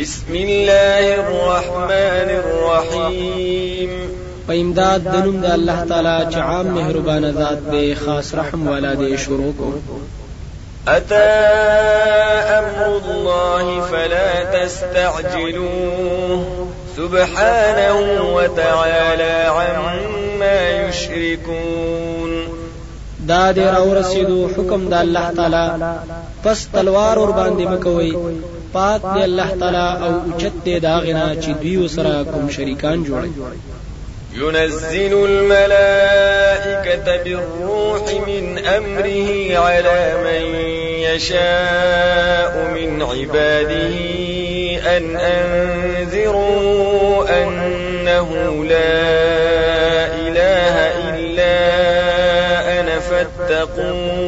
بسم الله الرحمن الرحيم. په امداد د نوم د الله تعالی چې عام مهربان ذات دی خاص رحم والا دی شروع کو. أتى أمر الله فلا تستعجلوه. سبحانه وتعالى عما يشركون. دا دې را ورسېدو حکم د الله تعالی. پس تلوار ور باندې مکوي پاک دی الله تعالی أو اوچت دی دا غنا چې دوی وسره کوم شریکان جوړي ينزل الملائكة بالروح من أمره على من يشاء من عباده أن أنذروا أنه لا إله إلا أنا فاتقون.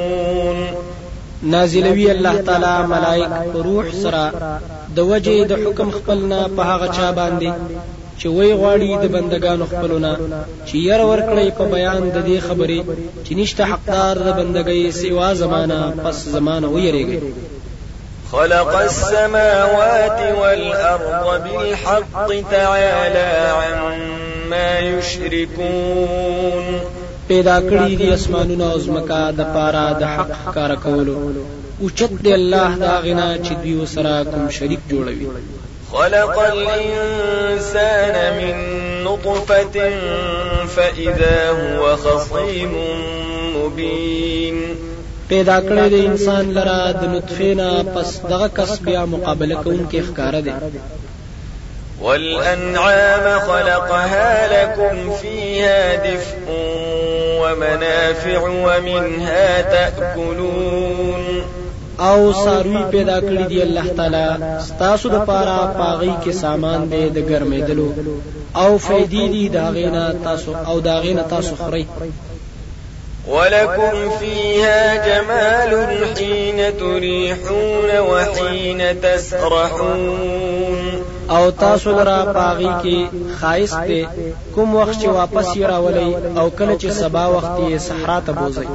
نازلوي الله تعالی ملائک روح سره د وجه د حکم خپلنا په هغه چا باندې چې وی غواړي د بندگانو خپلونه چې ير ورکړي په بیان د دې خبرې چې نشته حقدار د بندګۍ سوا زمانہ پس زمانہ ویریږي. خلق السماوات والأرض بالحق تعالى عما يشركون پیدا کړی دي اسمانونه او زمکا د پارا د حق کار کولو. اوچت دی الله دا غنا چې دوی سره کوم شریک جوړوي. خلق الإنسان من نطفة فإذا هو خصيم مبين. پیدا کړی د انسان لرا د نطفه نه پس دغه کس بیا مقابله کوونکې ښکار دی والأنعام خلقها لكم فيها دفء ومنافع ومنها تأكلون. أو ساروی پیدا کړی دی الله تعالی ستاسو د پاره پاغي کې سامان دی د ګرمېدلو. أو فیدی دی داغینا تاسو أو داغینا تاسو خوري ولكم فيها جمال حين تريحون وحين تسرحون. او تاسو لرا پاغي کې خایس ته کوم وخت چې واپس راولي او کله چې سبا وخت یې صحرا ته بوزي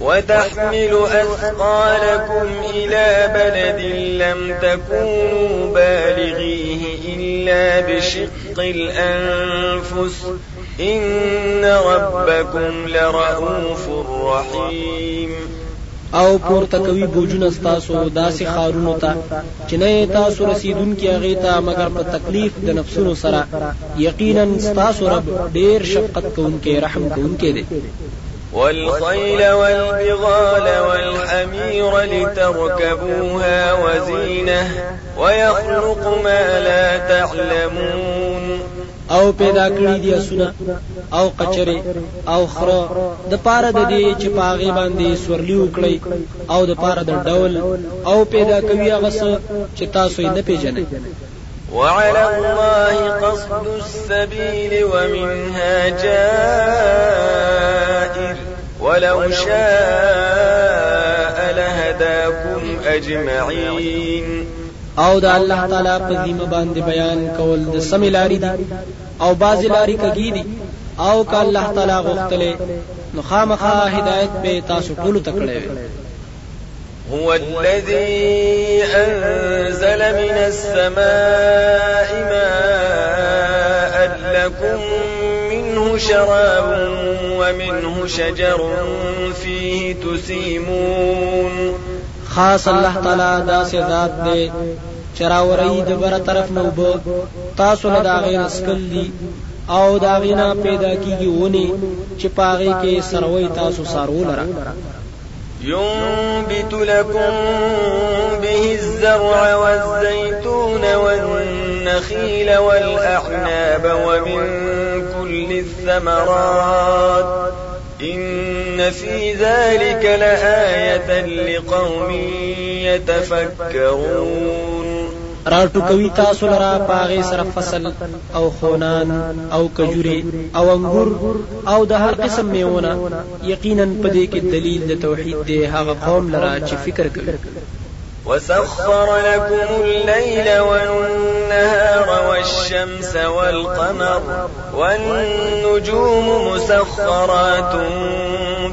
وتحمل أثقالكم إلى بلد لم تكونوا بالغيه إلا بشق الأنفس. إن ربكم لرؤوف رحيم او پورته کوي بوجونه ستاسو داسې خارونو ته چې نه تاسو رسیدونکي هغه ته مگر په تکلیف د نفسونو سره. یقینا ستاسو رب ډیر شفقت کوونکی رحم کوونکی دی. والخيل والبغال والحمير لتركبوها وزينة ويخلق ما لا تعلمون او پیدا کړی دي اسونه او قچره او خره. د پاره د دې چې پاغي باندې سورلی وکړي او د پاره د ډول او پیدا کوي هغه څه چې تاسو یې نه پیژنئ. وعلى الله قصد السبيل ومنها جائر. ولو شاء لهداكم أجمعين. او د الله تعالی په ذمہ باندې بیان کول د سمې لارې دي أو بعض لارې کږي دي أو که الله تعالی غوښتلې نو خامخا هدایت به تاسو ټول تکړه هو الذي أنزل من السماء ماء لكم منه شراب ومنه شجر فيه تسيمون. خاص الله تعالی دا سي ذات دی چراوري د بر طرف نو بو تاسو له داغې نسکل دي أو داغې نه پیدا کیږي ونی چې پاغې کې سروي تاسو سارو لره. ينبت لكم به الزرع والزيتون والنخيل والأعناب ومن كل الثمرات. إن في ذلك لآية لقوم يتفكرون. راټو کوي تاسو لرا پاغه سره فصل او خونان او کجوري او انګور او د هر قسم میونه یقینا پدې کې دلیل د توحید دی هغه قوم لرا چې فکر کوي. وسخر لكم الليل والنهار والشمس والقمر والنجوم مسخرات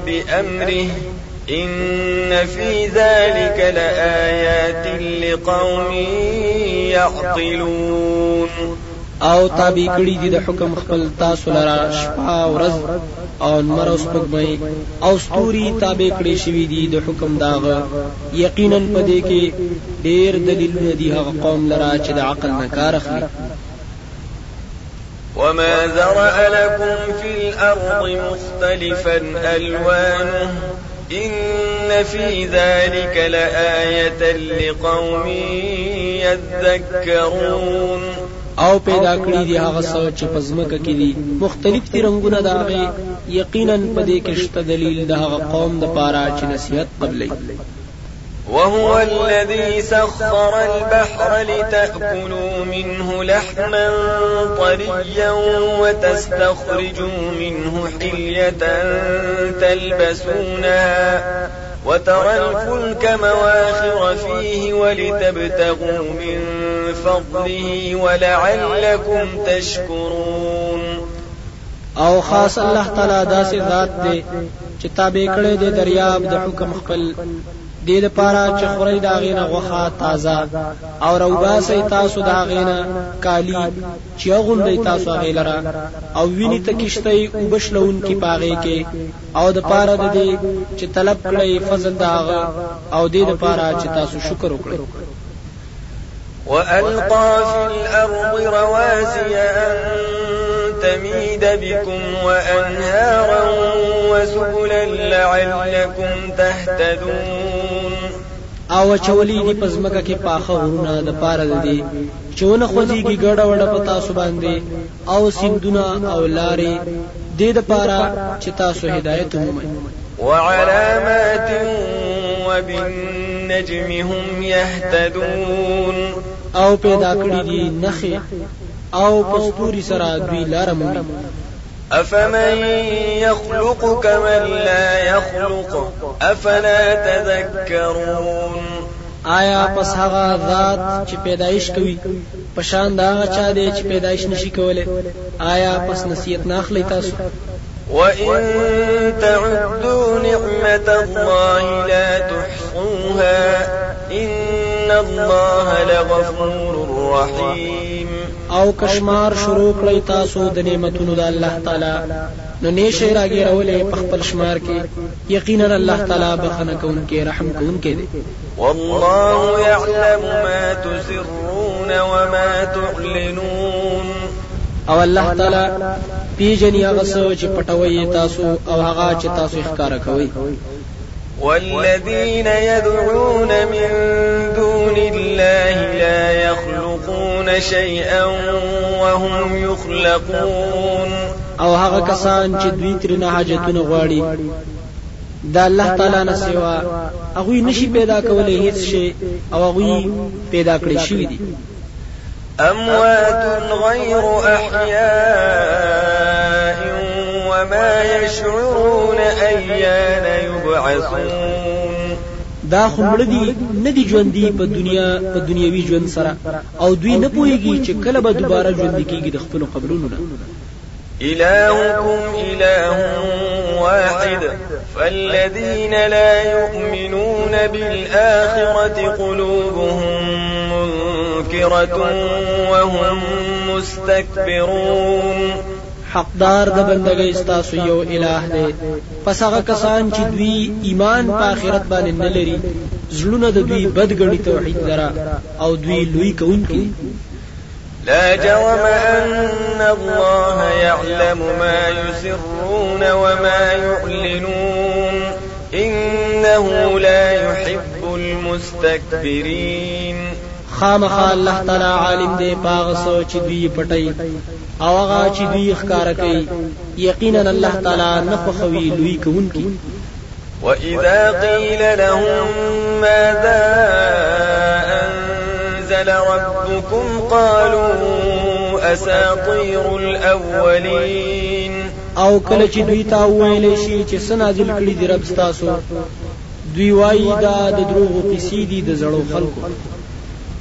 بأمره إن في ذلك لآيات لقوم يعقلون. او تابع کړي دي د حکم خپل تاسو لره شپه او ورځ او نمر او سپوږمۍ او ستوري تابع کړي شوی دي د حکم د هغه. یقینا پدې کې ډېر دلیلونه دي هغه قوم لره چې د عقل نه کار اخلي. وما ذرأ لكم في الأرض مختلفا ألوانه إن في ذلك لآية لقوم يذكرون. او پیدا کړی دی هغه څه چې په ځمکه کې دي. مختلف دي رنگونه دا غي یقینا په دې کې شته دلیل د هغه قوم د پاره چې نصیحت قبلې وهو الذي سخر البحر لتأكلوا منه لحما طريا وتستخرجوا منه حلية تلبسونها وترى الفلك مواخر فيه ولتبتغوا من فضله ولعلكم تشكرون. أو خاص الله تعالی داسې ذات دی چې تابع کړی دی دریاب د حکم خپل. دې لپاره چې خوري دا غینه غوخه تازه او روباسي تاسو دا غینه کالی چې غونډي تاسو غیلره او ویني ته کشته او بشلون کی پاغه کې او د پاره د دې چې طلب کړی فضل د هغه او دې لپاره چې تاسو شکر وکړئ. وألقى في الأرض رواسي أن تميد بكم وأنهارا وسبلا لعلكم تهتدون او اچولي دي په زمکه کې پاخه غرونه د پاره د دې چې ونه خوځيږي ګډه وډه په تاسو باندې او سیندونه او لارې دې د پاره چې تاسو هدایت ومومئ. وعلامات وبالنجم هم يهتدون او پیدا کړی دي نخې او په ستوري سره دوی لار مومي أفمن يخلق كمن لا يخلق؟ أفلا تذكرون؟ آیا پس هغه ذات چې پیدایش کوي پشان دا چا دی چې پیدایش نشي کولای آیا پس نصیحت ناخلی تاسو؟ وإن تعدوا نعمة الله لا تحصوها إن الله لغفور رحيم او کشمار شروع کړی تاسو د نعمتونو د الله تعالی. نو نشه راګیرولې په خپل شمار کې. یقینا الله تعالی بخنه کوونکې رحم کوونکې دی. والله يعلم ما تسرون وما تعلنون. او الله تعالی پیجنې هغه څه چې پټوي تاسو او هغه چې تاسو ښکارا کوي والذين يدعون من دون الله لا يخلقون شيئا وهم يخلقون. او هغه کسان چې دوی تر نه حاجتونه غواړي دا الله تعالی نه سوا هغه نشي پیدا کولای هیڅ شی او هغه پیدا کړی شوی دی أموات غير أحياء وما يشعرون أيان يبعثون دا خمړه دي نه دي ژوندۍ په دنیا په دنیوي ژوند سره. أو دوی نه پوهیږي چې کله به دوباره ژوند کیږي د خپل قبرونو نه. إلهكم إله واحد. فالذين لا يؤمنون بالآخرة قلوبهم منكرة وهم مستكبرون. حقدار د بندګۍ ستاسو یو الٰه دی. پس هغه کسان چې دوی ایمان په آخرت باندې نه لري زړونه د دوی بدګړي توحید لرا او دوی لوی کوونکي. لا جرم أن الله يعلم ما يسرون وما يعلنون. إنه لا يحب المستكبرين. خامخا الله تعالی عالم دی پاغه سو چې دوی پټي او هغه چې دوی ښکارا کوي یقینا الله تعالی نه خوښوي لوی کوونکی. وإذا قيل لهم ماذا أنزل ربكم قالوا أساطير الأولين او کله چې دوی ته ویل شي چې سنازل کړي دي رب تاسو دوی وایي دا د دروغو قصې دي د زړو خلکو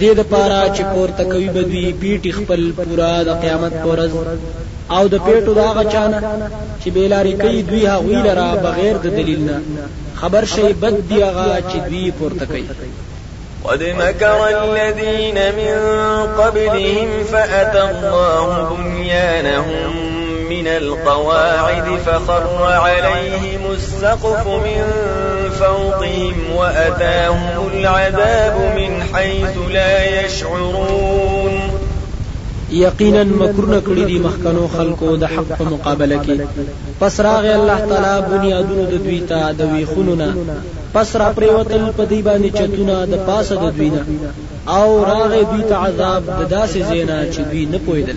دې د پاره چې پورته کوي بدوی پیټ خپل پورا د قیامت پرز او د پیټو دا غچانه چې بیلاری کوي دوی هغوی لرا بغیر د دلیل نه. خبر شي بد دی هغه چې دوی پورته کوي. قد مكر الذين من قبلهم فأتى الله بنيانهم من القواعد فخر عليهم السقف من فوقهم وأتاهم العذاب من حيث لا يشعرون یقینا مکرونه کړی دي مخکنو خلکو د حق په مقابله کې. پس راغی الله تعالی بنیادونو د دوی ته د ویخونو نه. پس را پریوتل په دی باندې چتونه د پاسه د دوی نه. او راغی دوی ته عذاب د داسې زینا چې دوی نه پوهیدل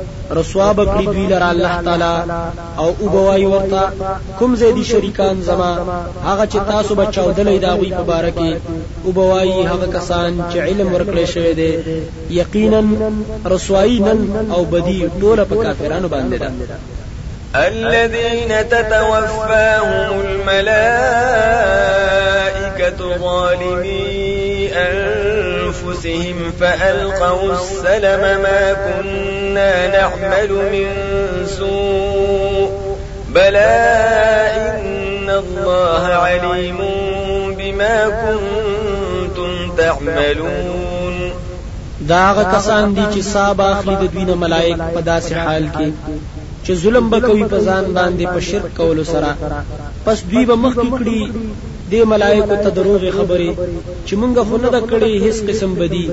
رسوا بکړي دوی لره الله تعالی او او بوای ورته کوم زیدي شریکان زما هغه چې تاسو بچاو دلې دا غوي کې او بوای هغه کسان چې علم ورکړي شوی دی یقینا رسوایی نن او بدی ټول په کافرانو باندې ده الذين تتوفاهم الملائكة ظالمي أنفسهم فألقوا السلم ما كنا نعمل من سوء. بلى إن الله عليم بما كنتم تعملون. داغه کسان دي چې صاحب اخلي د دوی نه ملائک په داسې حال کې چې ظلم بکوي په ځان باندې په شرک کولو سره. پس دوی به مخکې کړي د ملائکه ته دروغ خبرې چې مونږ خو نه د کړي هیڅ قسم بدی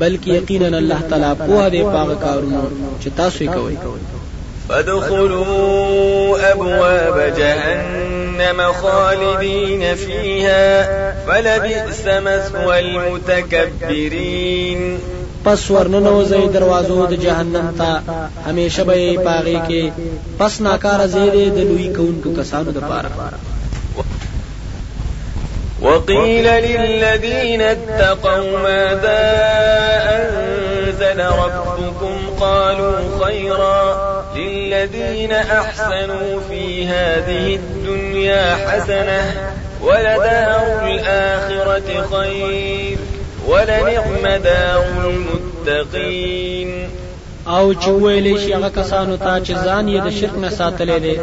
بلکې یقینا الله تعالی په دې پاغه کارونه چې تاسو یې کوئ. فادخلوا أبواب جهنم خالدين فيها فلبئس مثوى المتكبرين پس ورننوځي دروازو د جهنم ته همیشه به پاغي کې پس ناکاره زیدې د لوی کونکو کسانو د پاره وقيل للذين اتقوا ماذا أنزل ربكم قالوا خيرا للذين أحسنوا في هذه الدنيا حسنة ولدار الآخرة خير ولنعم دار المتقين. أو چې ویلې شي هغه کسانو ته چې ځان یې د شرک نه ساتلې دي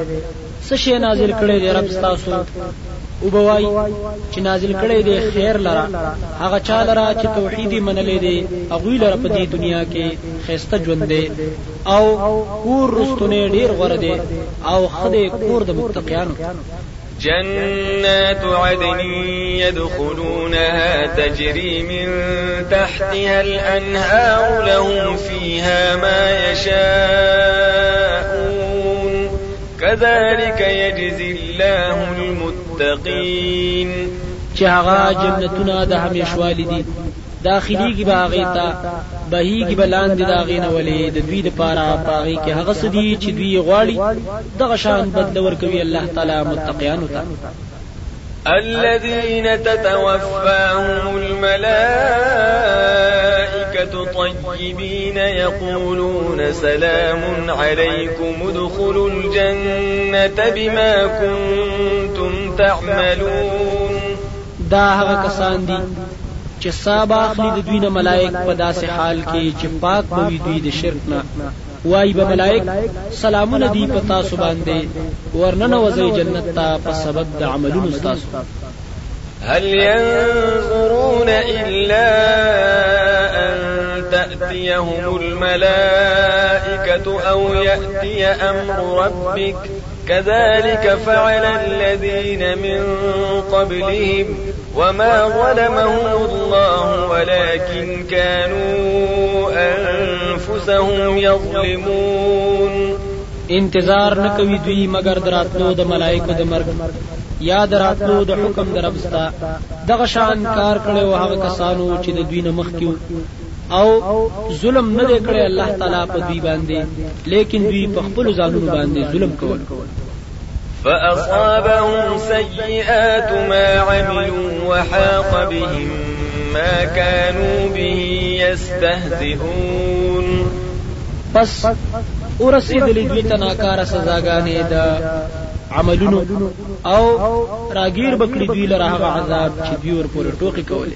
څه شي نازل کړي دی رب تاسو او بوای چې نازل کړي دی خیر لره. هغه چا لره چې توحید منلې دی هغه لره په دې دنیا کې خيسته ژوند دی. او کور رستونه ډیر غوړه دی او خدای کور د متقینانو جنات عدن يدخلونها تجري من تحتها الأنهار لهم فيها ما يشاءون كذلك يجزي الله المتقين. چې هغه جنتونه د همیشوالي دي داخليږي باغې ته بهيږي بلاندې داغې نه ولې د دوی د پاره باغې کې هغه سدي چې دوی غواړي دغه شان بدل ورکوي الله تعالی متقیانو ته. الذين تتوفاهم الملائكة طيبين يقولون سلام عليكم ادخلوا الجنة بما كنتم تعملون. دا هغه کسان دي چې صاحب اخلي د دوی نه ملائک په داسې حال کې چې پاک بوي دوی د شرک نه. وای به ملائک سلامونه دی په تاسو باندې ورننه وځي جنت ته په سبب د عملونو تاسو هل ينظرون إلا أن تأتيهم الملائكة أو يأتي أمر ربك. كذلك فعل الذين من قبلهم وما ظلمهم الله ولكن كانوا أنفسهم يظلمون. انتظار نکوي دوی مگر د راتلو د ملائکو د مرګ. یا د راتلو د حکم د رب ستا دغه شان کار کړي او هغه کسانو چې د دوی نه مخکې وو او ظلم نه کړي الله تعالی په دوی باندې لیکن دوی په خپل ځانونو باندې ظلم کول۔ فأصابهم سيئات ما عملوا وحاق بهم ما كانوا به يستهزئون۔ پس ورسېدلې دوی ته ناکاره سزاګانې د عملونو او راګیر بکړي دوی لره هغه عذاب چې دوی ورپورې ټوکې کولې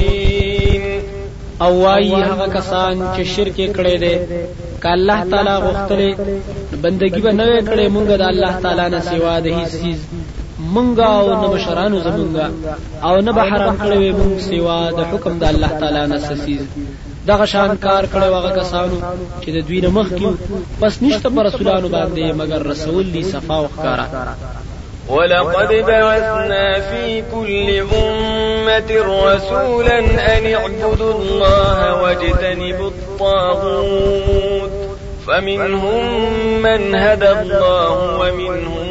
او وایي هغه کسان چې شرک کړي دي ک الله تعالی غوښتلې بندگی به نه کړي مونږ د الله تعالی نه سوا د هیڅ چیز مونږه او نه بشرانو زمونږه. او نه به حرام کړي مونږ سوا د حکم د الله تعالی نه سسیز دغه شان کار کړي واغه کسانو چې د دوی نه مخکې پس نشته پر رسولانو باندې مگر رسول دي صفا او ښکارا. ولقد بعثنا في كل أمة رسولا أن اعبدوا الله واجتنبوا الطاغوت فمنهم من هدى الله ومنهم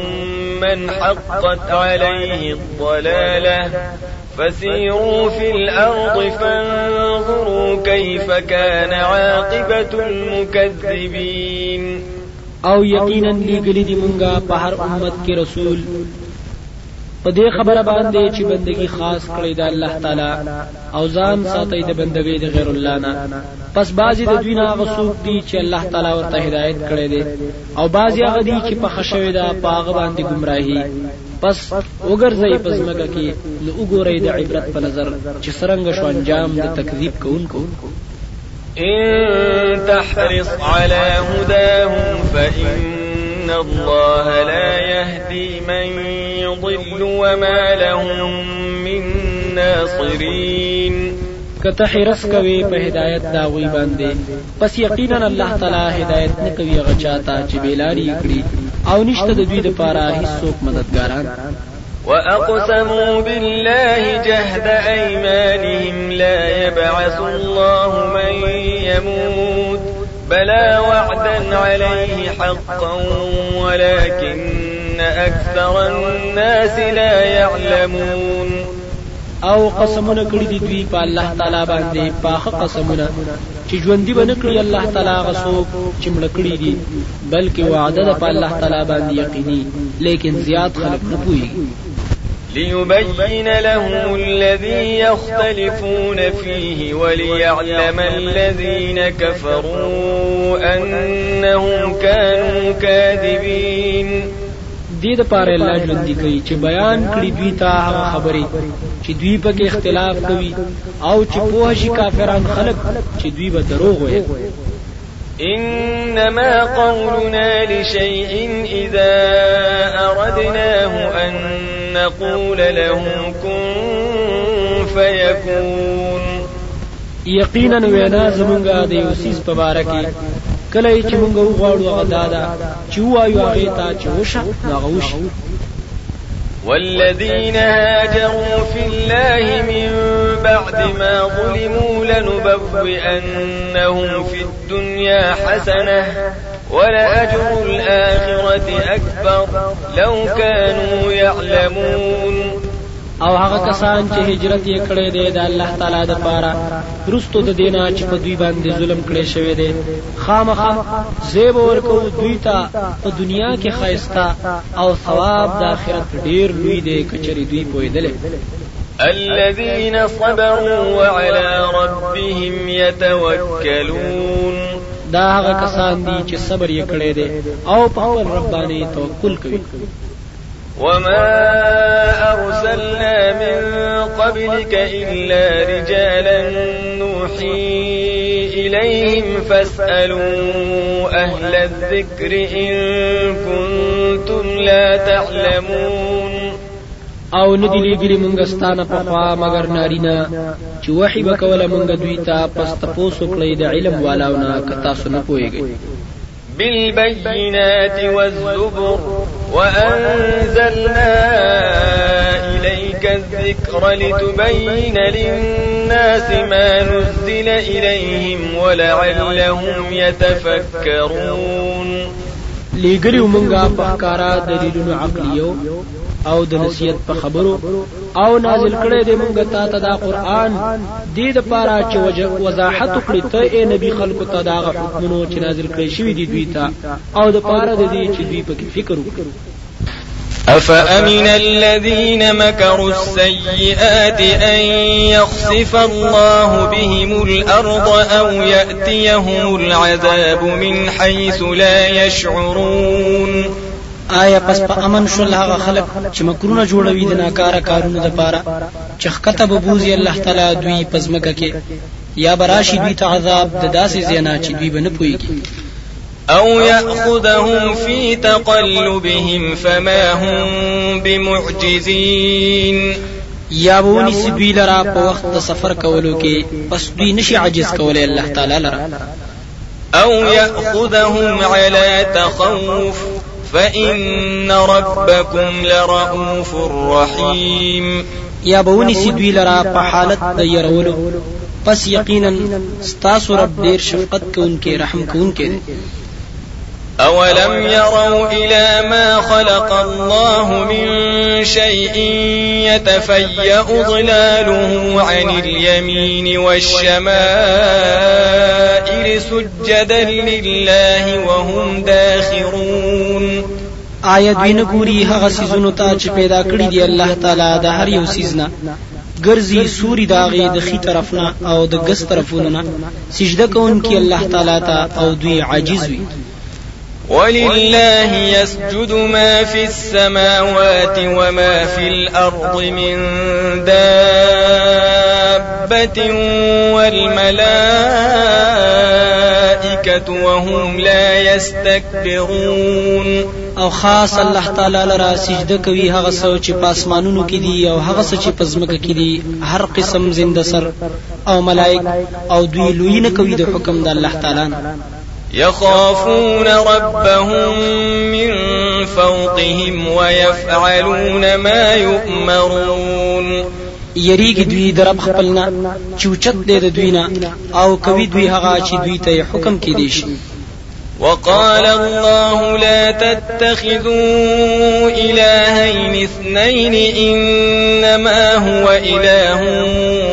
من حقت عليه الضلالة. فسيروا في الأرض فانظروا كيف كان عاقبة المكذبين. أو یقینا لګلی دی مونږه په هر امت رسول. په دې خبره باندې چې بندگی خاص کړی د الله تعالی او ځان ساتي د بندګۍ د غیر الله نه. پس بعضی د دوی نه څوک دي چې الله تعالی ورته هدایت کړی دی او بعضی هغه دي چې پاخه شوې ده په هغه باندې گمراهي. پس وګرځئ په زمکه کې نو وګورئ د عبرت په نظر چې سرنګ شو انجام د تکذیب کوونکو. إن تحرص على هداهم فإن الله لا يهدي من يضل وما لهم من ناصرين که ته حرص کوې په هدایت د دوی باندې پس یقینا الله تعالی هدایت نه کوي هغه چاته چې بیلاری کړی أو نشته د دوی لپاره هیڅ مددګاران وأقسموا بالله جهد أيمانهم لا يبعث الله من يموت بلى وعدا عليه حقا ولكن أكثر الناس لا يعلمون. أو قسمونه کړی دي دوی په الله تعالی باندې پاخه قسمونه چې ژوندۍ به نکړي الله تعالی غسوک چې مړ کړی دي. بلکې وعده ده په الله تعالی باندې یقیني لیکن زیات خلک نه ليبين لهم الذي يختلفون فيه وليعلم الذين كفروا أنهم كانوا كاذبين. دې د پاره الله ژوند کوي چې بیان کړی دوی ته هغه خبرې چې دوی په کې اختلاف کوي او چې پوه شي کافران خلق چې دوی به دروغ وي إنما قولنا لشيء إذا أردناه أن نقول له كن فيكون. یقینا وینا زمونږه د یو سیز په باره کې. کله چې مونږ وغواړو هغه دادا چې وایو هغه ته چې وشه هغه وشه والذين هاجروا في الله من بعد ما ظلموا لنبوئنهم في الدنيا حسنة. ولأجر الآخرة أكبر. لو كانوا يعلمون. او هغه کسان چې هجرت یې کړی دی د الله تعالی د پاره رستو د دینا چې په دوی باندې ظلم کړی شوی دی. خامخا زیب ورکو دوی ته په دنیا کې خایستا او ثواب د آخرت ډیر لوی دی کچری دوی پویدل الذين صبروا وعلى ربهم يتوكلون دا هغه کسان دي چې صبر یې کړی دی أو په خپل رب باندې توکل کوي. وما أرسلنا من قبلك إلا رجالا نوحي إليهم فاسألوا أهل الذكر إن كنتم لا تعلمون. او ندی لګلی مونږ ستانه په خوا مگر نارینا چې وحی وکوله مونږ دوی ته پس تاسو کړی د علم والاونه که تاسو نه پوهیږئ. بالبينات والزبر وأنزلنا إليك الذكر لتبين للناس ما نزل إليهم ولعلهم يتفكرون لګریو مونږه په ښکارا دلیلونو عقلیو أو د نصیحت په خبرو أو نازل کړي دې مونږ ته دا قرآن. دې د پاره چې وضاحت کړی ته اے نبی خلکو ته دا حکمونو چې نازل کړي شوی دي دوی ته. أو د پاره دې چې دوی په فکر وکړي. أفأمن الذين مكروا السيئات أن يخسف الله بهم الأرض أو يأتيهم العذاب من حيث لا يشعرون؟ آیا پس په امن شول هغه خلک چې مکرونه جوړوي د ناکاره کارونو د پاره چې خکته به بوزي الله تعالی دوی پزمکه کې. یا براشي دوی ته عذاب د داسې زینا چې دوی به نه پويږي أو يأخذهم في تقلبهم فما هم بمعجزين یا بونی سدوی لرا په وخت د سفر کولو کې. پس دوی نشي عجز کولای الله تعالی لرا. او ياخذهم على تخوف فإن ربكم لرؤوف رحيم. یا بونی سدوی لرا په حالت د يرولو پس یقینا ستاسو رب ډیر شفقت کوونکې رحم کوونکې أولم يروا إلى ما خلق الله من شيء يتفيأ ظلاله عن اليمين والشمائل سجدا لله وهم داخرون. آیا دوی نه ګوري هغه سيزونو ته چې پیدا کړی دی الله تعالی د هر یو سيز نه ګرځي سوري د هغې د ښي طرف نه او د ګس طرفونو سجده کوونکی الله تعالی ته او دوی عاجز وي ولله يسجد ما في السماوات وما في الأرض من دابة والملائكة وهم لا يستكبرون او خاص الله تعالی لرا سجده کوي هغه څه چې په اسمانونو کې دي او هغه څه چې په ځمکه کې دي هر قسم زنده سر او ملائک او دوی لوی نه کوي د حکم د الله تعالی يخافون ربهم من فوقهم ويفعلون ما يؤمرون یریږي دوی درب خپلنا چوچت دې د دوی نه او کوي دوی هغه چې دوی ته حکم کې دي شي وقال الله لا تتخذوا إلهين اثنين إنما هو إله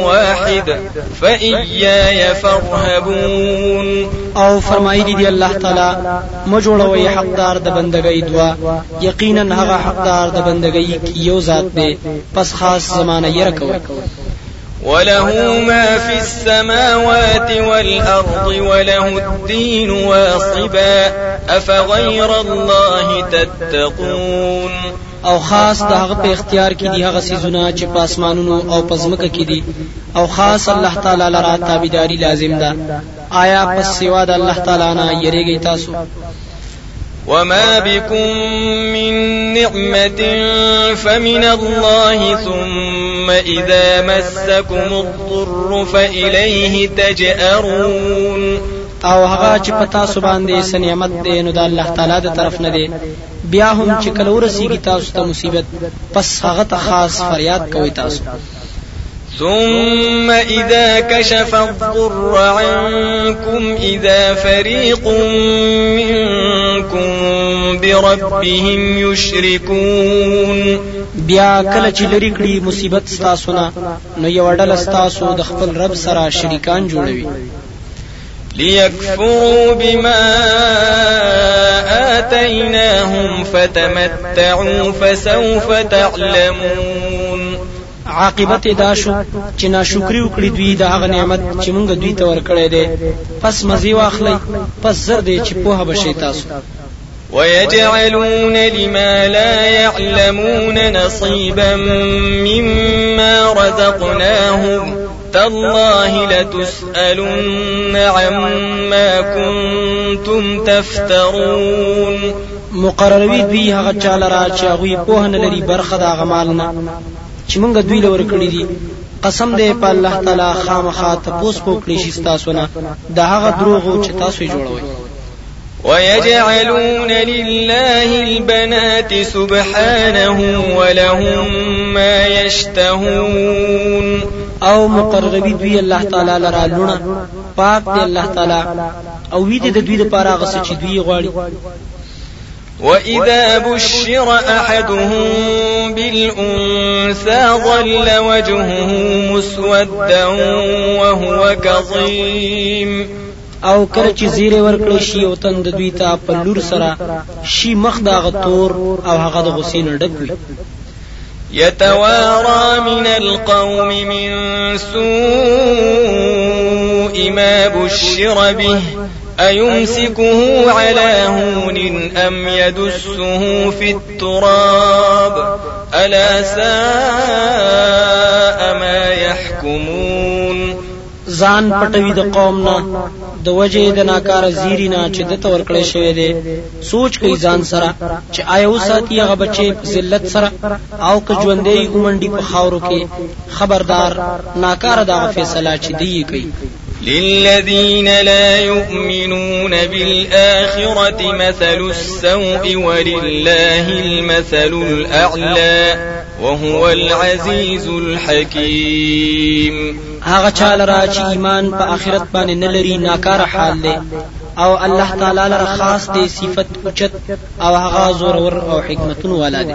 واحد فإياي فارهبون. أو فرمایلی دی الله تعالی ما جوړوي حقدار د بندګۍ دوا یقینا هغه حقدار د بندګۍ یو ذات دی پس خاص زمانه یې وله ما في السماوات والأرض وله الدين واصبا أفغير الله تتقون او خاص د هغه په اختیار کې دي هغه سيزونه چې په اسمانونو او په ځمکه کې دي. او خاص الله تعالی لپاره تابعداري لازم ده. آیا پس سوا د الله تعالی نه یریږي تاسو وما بكم من نعمة فمن الله ثم إذا مسكم الضر فإليه تجأرون او هغه چې په تاسو باندې څه نعمت دی نو د الله تعالی د طرف نه دی. بیا هم چې کله ورسیږي تاسو ته مصیبت پس هغه ته خاص فریاد کوي تاسو. ثم إذا كشف الضر عنكم إذا فريق منكم بربهم يشركون. بیا کله چې لري کړي مصیبت ستاسو نه نو یو ډله ستاسو د خپل رب سره شریکان جوړوي. ليكفروا بما آتيناهم فتمتعوا فسوف تعلمون. عاقبت دا شو چې ناشکری وکړي دوی د هغه نعمت چې مونږ دوی ته ورکړی دی. پس مزي واخلي پس زر دی چې پوهه بشي تاسو. ويجعلون لما لا يعلمون نصيبا مما رزقناهم تالله لتسألن عما كنتم تفترون مقرروي دوی هغه چا لره چې هغه په نه لري برخه د هغه مال نه چې مونږ دوی لور کړی دي. قسم دې په الله تعالی خامخا تپوس به وکړی شي تاسو نه. دا هغه دروغ چې تاسو جوړوي ويجعلون لله البنات سبحانه ولهم ما يشتهون. او مقرروي دوی الله تعالی لره لوڼه پاک دی الله تعالی. او وی دې د دوی لپاره غس چې دوی غواړي وإذا بشر أحدهم بالأنثى ظل وجهه مسودا وهو كظيم. أو کله چې زیره ورکړی شي أو تند دوی ته په لور سره شي مخ دا غتور أو هغه د غسین ډک وي. يتوارى من القوم من سوء ما بشر به أيمسكه على هون أم يدسه في التراب؟ ألا ساء ما يحكمون؟ ځان پټوي د قوم نه. د وجه د ناکار زیری نه چې د تور کړی شوی دی. سوچ کوي ځان سره چې آیا وساتي هغه بچي ذلت سره او که ژوندې ګمنډي په خاورو کې. خبردار ناکار دا فیصله چې دی کوي للذين لا يؤمنون بالآخرة مثل السوء ولله المثل الأعلى وهو العزيز الحكيم. هغه چاله را چې ایمان په آخرت باندې نه لري ناکاره حال دی. أو الله تعالی لره خاص دی صفت اوچت أو هغه زورور أو حکمتون والا دی.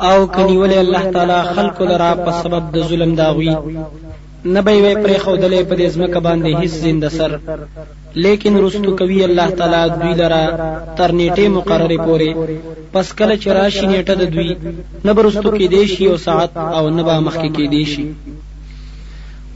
او که نیولی الله تعالی خلق لره په سبب د ظلم د دوی نه به وي پرې خودلې په دې ځمکه باندې هیڅ زنده سر. لیکن رستو کوي الله تعالی دوی لره تر نیټه مقرره پوري پس کله چې راشي نیټه د دوی نه به رستو کېدی شي یو ساعت او نه به مخکې کېدی شي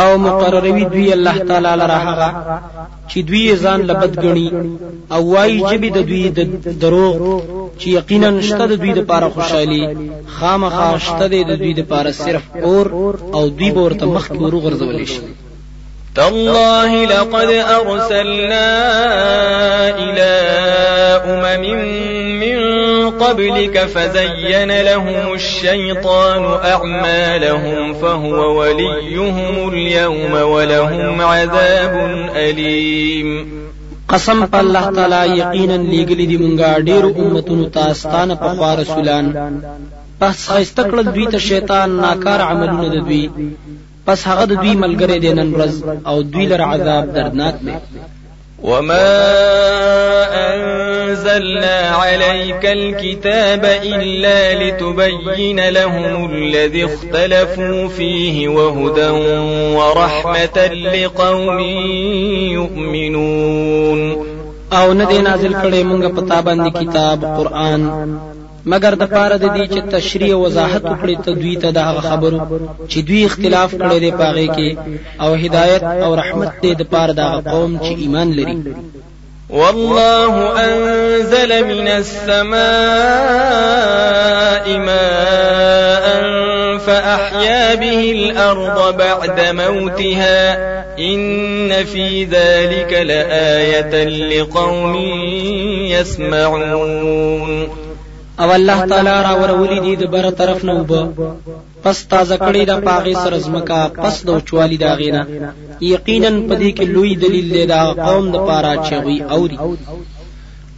او مقرروي دوی الله تعالی لره هغه چې دوی ځان له بد ګڼي او وايي ژبې د دوی د دروغ چې یقینا شته د دوی لپاره خوشحالي خامخا شته د دوی لپاره صرف اور او دوی به ورته مخ غرزول شي تالله لقد أرسلنا إلى أمم من قبلك فزين لهم الشيطان أعمالهم فهو وليهم اليوم ولهم عذاب أليم. قسم په الله تعالی یقینا لګلی دی مونږه ډیرو امتونو ستانه په رسولان. پس خایسته کړل دوی ته شیطان ناکار عملونه د دوی پس هغه د دوی ملګری دی نن ورځ أو دوی لر عذاب دردناک دی. وما أنزلنا عليك الكتاب إلا لتبين لهم الذي اختلفوا فيه وهدى ورحمة لقوم يؤمنون. أو نه دی نازل کړي مونږ په تا باندې کتاب قرآن. مگر د پاره د دې چې تشریح او وضاحت وکړي ته دوی ته د خبرو چې دوی اختلاف کړي دی پاغه کې او هدایت او رحمت دې د پاره د قوم چې ایمان لري. والله أنزل من السماء ماء فأحيا به الأرض بعد موتها. إن في ذلك لآية لقوم يسمعون او الله تعالی را ورولې دي د بر طرف نه وب پس تازه کړي د پاغي سر زمکا پس د چوالي دا غینا یقینا پدې کې لوی دلیل دی دا قوم د پاره چوي اوري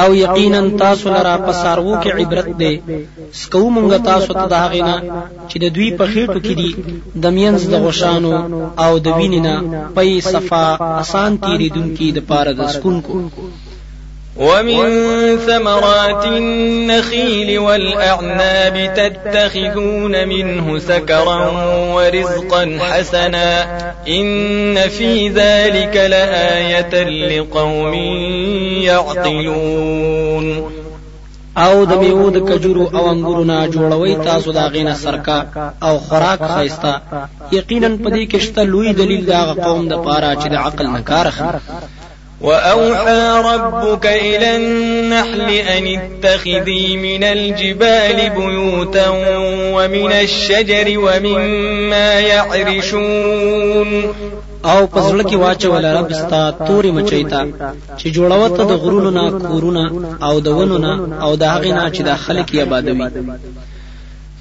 او یقینا تاسو لرا پسارو کې عبرت ده سکو مونږ تاسو ته دا غینا چې د دوی په خېټو کې دي د مینز د غشانو او د وینینا پي صفا آسان تیریدونکو د پاره د سکون کو ومن ثمرات النخيل والأعناب تتخذون منه سكرا ورزقا حسنا إن في ذلك لآية لقوم يعقلون. او د میوه د کجورو او انګورو نه جوړوي تاسو دا غینه سرکا او خوراک خایستا یقینا پدې کې شته لوی دلیل دا قوم د پاره چې د عقل نه کار اخلي وأوحى ربك إلى النحل أن اتخذي من الجبال بيوتا ومن الشجر ومما يعرشون. او پزړه کې واچول رب ستا توري مچیتا چې جوړوت د غرونو نه کورونه او د ونو نه او د هغې نه چې د خلک یې آبادوي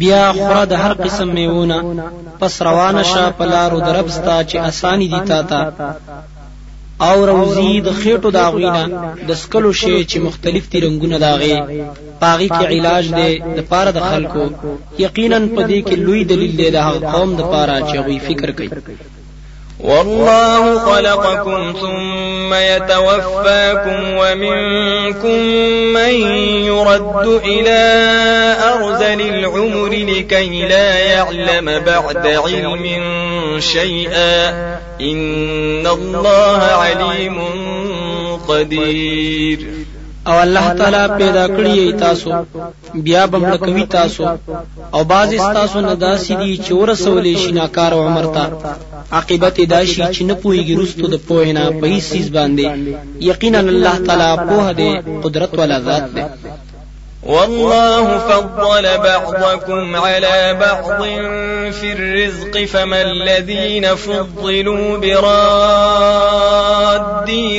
بیا خورا د هر قسم میوونه. پس روانه شه په لارو دربستا چې اسانی دي تا ته. او روزی د خېټو داغوینه د سکلو شی چې مختلف دي رنگونه داغي پاغي کې علاج دی د پاره د خلکو. یقینا په دې کې لوی دلیل دی د قوم د پاره چې غوي فکر کوي والله خلقكم ثم يتوفاكم ومنكم من يرد إلى أرذل العمر لكي لا يعلم بعد علم شيئا إن الله عليم قدير. او الله تعالی پیدا کړی تاسو. بیا بم کوي تاسو. او باز تاسو نه داسې دي چې ورسولې شي ناکار عمر ته. عاقبت داشي چې نه پويږي رستو د پوهنه په هیڅ سیس باندې. یقینا الله تعالی په دې قدرت ولا ذات دی والله فضل بعضكم على بعض في الرزق فما الذين فضلوا براد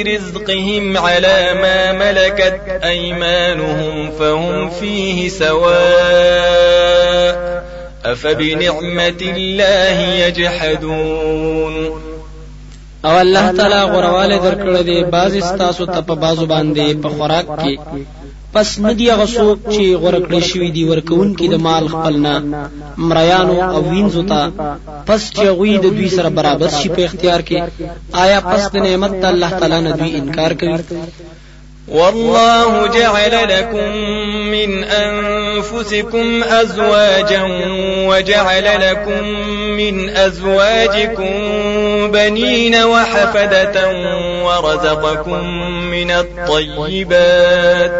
رزقهم على ما ملكت أيمانهم فهم فيه سواء أفبنعمة الله يجحدون. أو الله تعالی غرواله درکړه دی باز استاسو ته په بازو باندې په خوراک کې. پس ندی هغه څوک چې غوړه کړی شوی دی ورکون کې د مال خپلنا مریانو او وینځو ته. پس چې غوی د دوی سره برابر شي په اختیار کې آیا پس د نعمت الله تعالی نه دوی انکار کوي؟ والله جعل لكم من أنفسكم أزواجا وجعل لكم من أزواجكم بنين وحفدة ورزقكم من الطيبات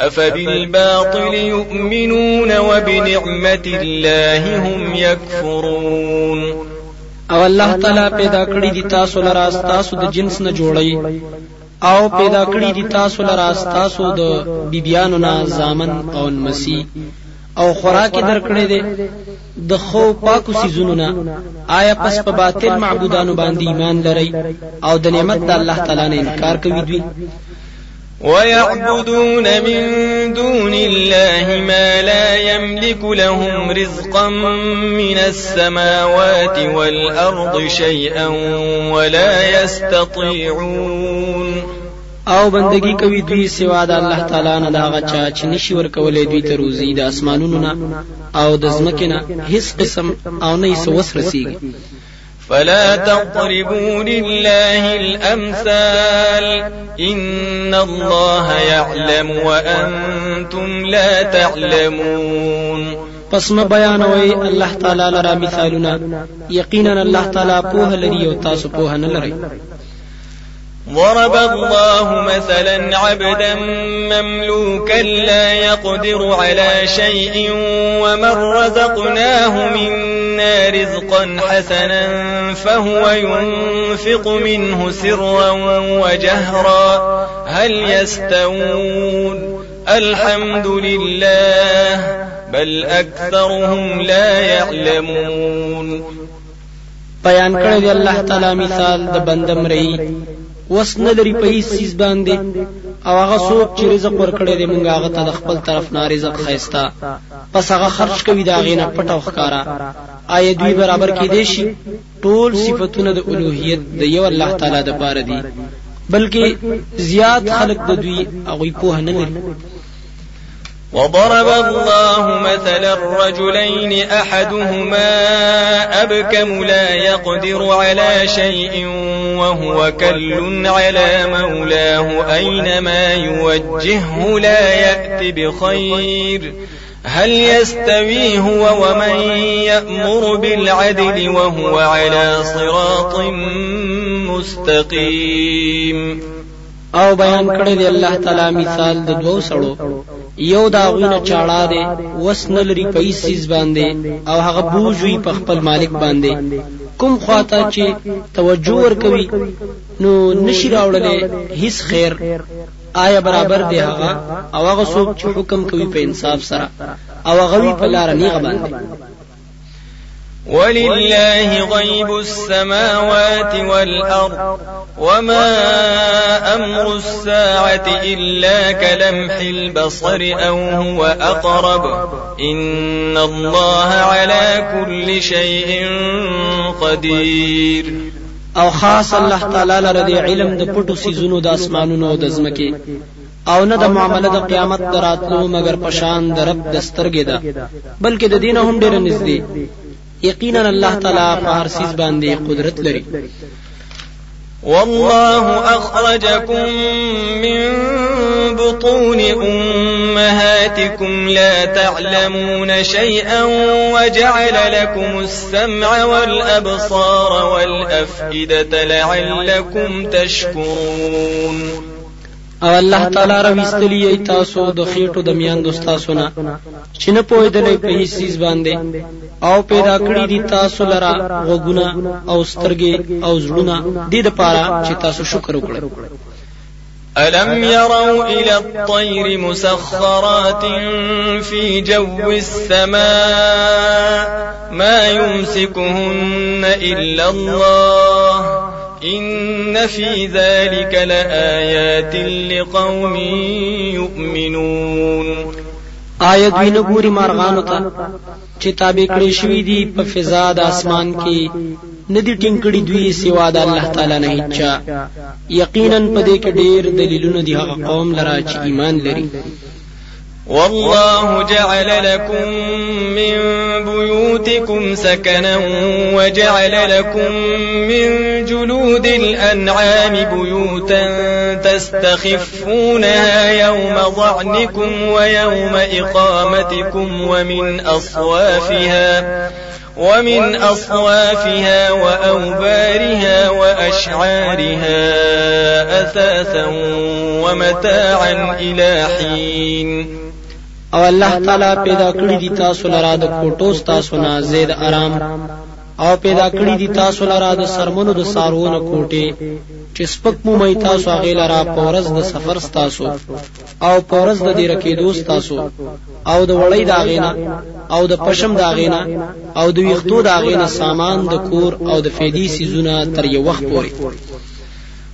أفبالباطل يؤمنون وبنعمة الله هم يكفرون او الله تعالی پیدا کړی دي تاسو لرا تاسو د جنس نه جوړی. او پیدا کړی دي تاسو لرا تاسو د بیبيانو نه زامن او نمسي او خوراک درکړې دي د خو پاکو سيزونو نه. آیا پس په باطل معبودانو باندې ایمان لري او د نعمت د الله تعالی نه انکار کوي دوی ويعبدون من دون الله ما لا يملك لهم رزقا من السماوات والأرض شيئا ولا يستطيعون. او بندگی کوي دوی سوا د الله تعالی نه دا غچا چې نشي ورکولې دوی ته روزي د اسمانونو نه او د ځمکې نه هیڅ قسم او نه یې وس رسیږي فلا تضربوا لله الأمثال. إن الله يعلم وأنتم لا تعلمون. پس ما بیانوي الله تعالی لرا مثالونه یقینا الله تعالی په لري أو تاسو په نه ضرب الله مثلا عبدا مملوكا لا يقدر على شيء ومن رزقناه منا رزقا حسنا فهو ينفق منه سرا وجهرا. هل يستوون؟ الحمد لله بل أكثرهم لا يعلمون. بیان کړی الله تعالی مثال د بندم رہی وس نه لري په هیڅ سیس باندې او هغه څوک چې رزق ورکړي دی مونږ هغه ته د خپل طرف نه رزق خيستا پس هغه خرج کوي دا غینه پټو ښکارا آیا دوی برابر کې دي شي ټول صفاتونه د الوهیت د یو الله تعالی د پاره دي بلکې زیات خلق د دوی هغه په نه لري وضرب الله مثلا الرجلين أحدهما أبكم لا يقدر على شيء وهو كل على مولاه أينما يوجهه لا يأت بخير. هل يستوي هو ومن يأمر بالعدل وهو على صراط مستقيم؟ او بیان کړی دی الله تعالی مثال د دوو سړو. یو دا غوینه چاړه دی وس نلري پیسې باندې او هغه بوجوي په خپل مالک باندې. کوم خواته چې توجه ور کوي نو نشي راوړلې هیڅ خیر. آیا برابر دی هغه؟ او هغه څوک چې حکم کوي په انصاف سره. او هغه وی په لار نه باندې ولله غيب السماوات والأرض وما أمر الساعة إلا كلمح البصر أو هو أقرب إن الله على كل شيء قدير. او خاص الله تعالی لره دی علم د پټو سيزونو د اسمانونو او د زمکه او نه د معاملې د قیامت دراتلو مگر پشان د رب د سترګې ده. بلکې د دینه هم ډېر نږدې یقینا الله تعالی په هر سیز باندې قدرت لري. والله أخرجكم من بطون أمهاتكم لا تعلمون شيئا وجعل لكم السمع والأبصار والأفئدة لعلكم تشكرون. او الله تعالی را وستلی تاسو د خېټو د میان دوستاسو نه. چې نه. پوهېدلې په هیڅ چیز باندې. او پیدا کړی دي تاسو لرا غوګونه او سترګې او زړونه. دې د پاره چې تاسو شکر وکړئ. ألم يروا إلى الطير مسخرات في جو السماء. ما يمسكهن إلا الله إن في ذلك لآيات لقوم يؤمنون. آیت وینه ګوري مارغانو ته چې تابع کړی شوی دی په فضا د آسمان کې ندی ټینګړي دوی سوا د الله تعالی نه هیڅ یقینا په دې کې ډېر دلیلونه دي هغه قوم لرا چې ایمان لري. والله جعل لكم من بيوتكم سكنا وجعل لكم من جلود الأنعام بيوتا تستخفونها يوم ظعنكم ويوم إقامتكم ومن أصوافها ومن أصوافها وأوبارها وأشعارها أثاثا ومتاعا إلى حين او الله تعالی پیدا کړی دي تاسو لرا د کوټو تاسو نه زید آرام. او پیدا کړی دي تاسو لرا د سرمنو د سارونو کوټه چې سپک مو مې تاسو هغه لرا پورز د سفر تاسو او پورز د دې رکې دوست تاسو او د وړۍ داغینا او د پشم داغینا او د ویختو داغینا سامان د کور او د فیدی سيزونه تر یو وخت پورې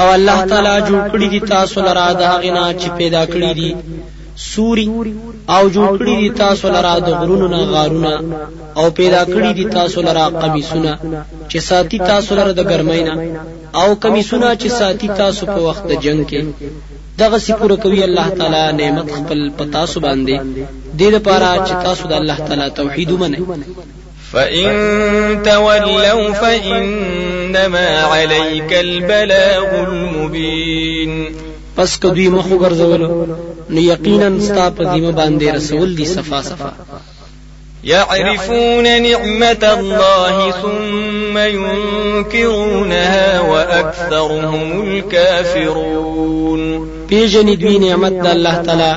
او الله تعالی جوړ کړی دي تاسو لرا دا غنا چې پیدا کړی دي سوري او جوړ کړی دي تاسو لرا د غرونو نه غارونه او پیدا کړی دي تاسو لرا قمیصونه چې ساتي تاسو لرا د ګرمینا او قمیصونه چې ساتي تاسو په وخت د جنگ کې. دغه سپوره کوي الله تعالی نعمت خپل پتا سو باندې. د دې لپاره چې تاسو د الله تعالی توحید ومنئ فإن تولوا فإنما عليك البلاغ المبين پس که دوی مخ ګرځول نو یقینا ستا په ذمہ باندې رسول دي صفا صفا. يعرفون نعمة الله ثم ينكرونها وأكثرهم الكافرون. پیژنې دوی نعمت د الله تعالی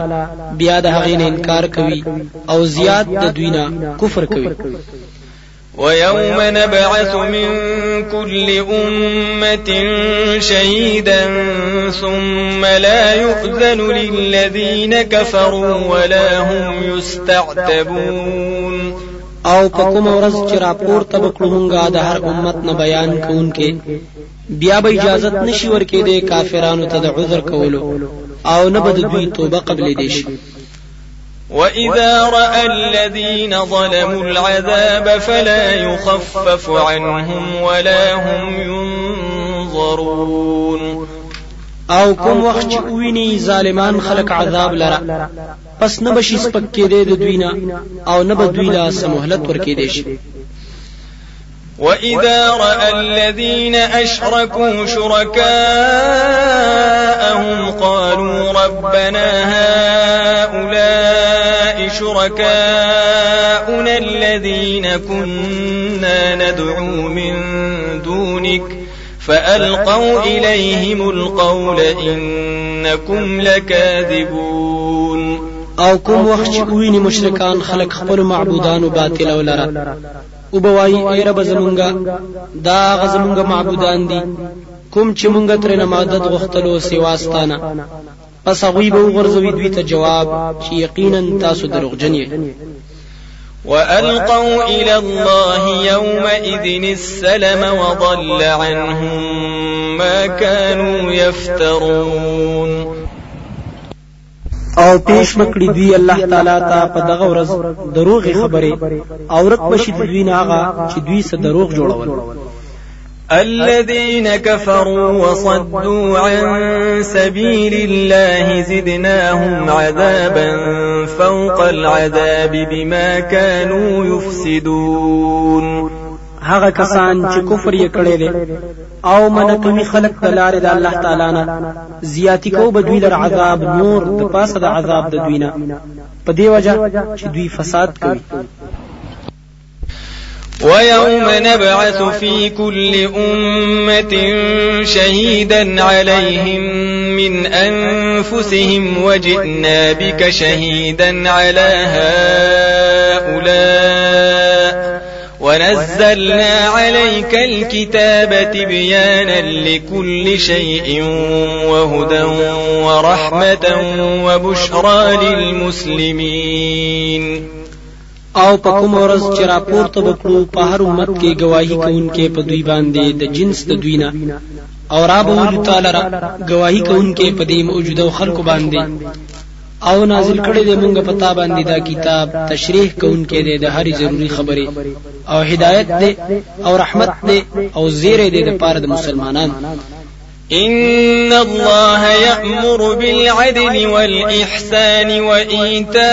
بیا د هغې انکار کوي او زیات د دوی نه کفر کوي ويوم نبعث من كل أمة شهيدا ثم لا يؤذن للذين كفروا ولا هم يستعتبون. أو په کوم ورځ چې راپور ته وکړو د هر امت نه بیان کوونکې بیا به اجازه نشي ورکې د کافرانو ته د عذر کولو۔ أو نه به د دوی توبه قبلې دي شي وإذا رأى الذين ظلموا العذاب فلا يخفف عنهم ولا هم ينظرون آو کوم وخت چې ویني ظالمان خلق عذاب لره پس نه بشي سپک کېده د دوینا أو نه به دوی لا سمهلت ورکې دي شي. وإذا رأى الذين أشركوا شركاءهم قالوا ربنا هؤلاء شركاؤنا الذين كنا ندعو من دونك فألقوا إليهم القول إنكم لكاذبون او کوم وخت مشرکان خلق خپل معبودانو باطل ولره او بوای ای رب زمونږه دا زمونږه معبودان دي کوم چې مونږ تر نه مدد غختلو سیواستانه. پس هغه به ورزوي دوی ته جواب چې یقینا تاسو دروغجن یې وألقوا إلى الله يومئذ السلم وضل عنهم ما كانوا يفترون. أو پیش مکړی دوی الله تعالی ته په دغه ورځ دروغ خبره أو رک بشي دوی نه هغه چې دوی سره دروغ جوړول. الذين كفروا وصدوا عن سبيل الله زدناهم عذابا فوق العذاب بما كانوا يفسدون. هغه کسان چې کفر یې کړی دی او من کوي خلق د لارې د الله تعالی نه. زیاتی کو بدوی لر عذاب نور د پاسه د عذاب د دوی نه. په دی وجه چې دوی فساد کوي. ويوم نبعث في كل أمة شهيدا عليهم من أنفسهم. وجئنا بك شهيدا على هؤلاء ونزلنا عليك الكتاب تبيانا لكل شيء وهدى ورحمة وبشرى للمسلمين. أو په کوم ورځ چې راپورته وکړو په هر امت کې گواہی کوونکې په دوی باندې د جنس د دوی نه. أو ولو تعالی را گواہی کوونکې په دې موجوده خلکو باندې. او نازل کړي دې مونږ په تا باندې دا کتاب تشریح کوونکې دې د هرې ضروری خبرې. او هدایت دې او رحمت دې او زیره دې د پاره د مسلمانانو إن الله يأمر بالعدل والإحسان وإيتاء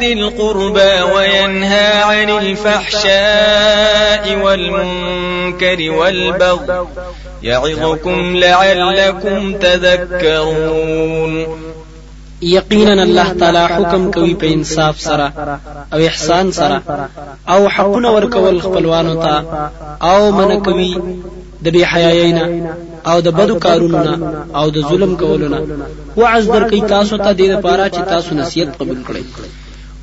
ذي القربى وينهى عن الفحشاء والمنكر والبغي يعظكم لعلكم تذكرون. یقینا الله تعالی حکم کوي په انصاف سره او احسان سره او حقونه ورکول خپلوانو ته او من کوي د بی حیايینا او د بدو کارونو نه او د ظلم کولو نه وعظ درکې تاسو ته د لپاره چې تاسو نصیحت قبول کړئ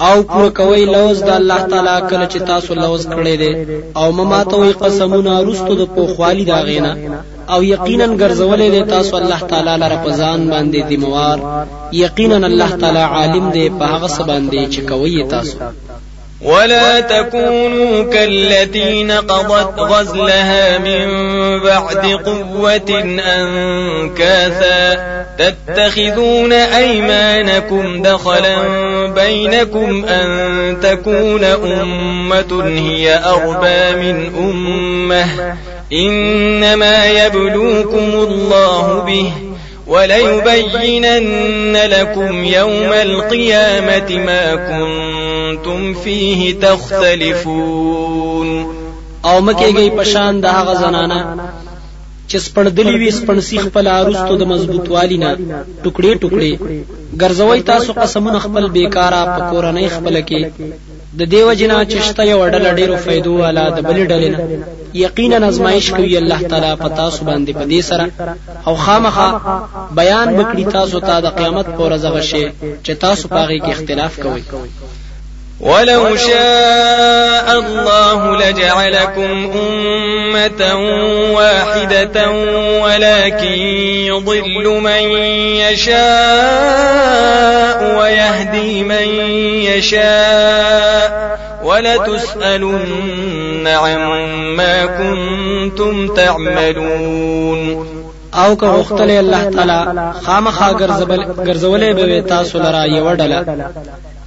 او پوره کوي لوز د الله تعالی کله چې تاسو لوز کړی دی. او مماتوي قسمونه رستو د پوخوالي دا غینا او یقینا ګرځولې دی تاسو الله تعالی لپاره په ځان باندې دی موار یقینا الله تعالی عالم دی په هغه څه باندې چې کوي تاسو. ولا تكونوا كالتي نقضت غزلها من بعد قوة أنكاثا تتخذون أيمانكم دخلا بينكم أن تكون أمة هي أربى من أمة. إنما يبلوكم الله به وليبينن لكم يوم القيامة ما كنتم فيه تختلفون. أو مکیږي پشان د هغه زنانا؟ چې سپړدلی وي سپړسی خپل اروستو د مضبوط والینا ټوکړي ټوکړي ګرځوي تاسو قسمونه خپل بیکارا په کورنۍ خپل کې. د دیو جنا چشته یو ډله ډیرو فائدو والا د بل ډلې نه. یقینا ازمایش کوي الله تعالی په تاسو باندې په دې سره. او خامخا بیان وکړي تاسو ته د قیامت پر ورځ غشي چې تاسو پاغي کې اختلاف کوئ ولو شاء الله لجعلكم أمة واحدة ولكن يضل من يشاء ويهدي من يشاء ولتسألن عما كنتم تعملون. أو که غختل الله تعالی خامخا ګرځولې به تاسو لرا یو ډله.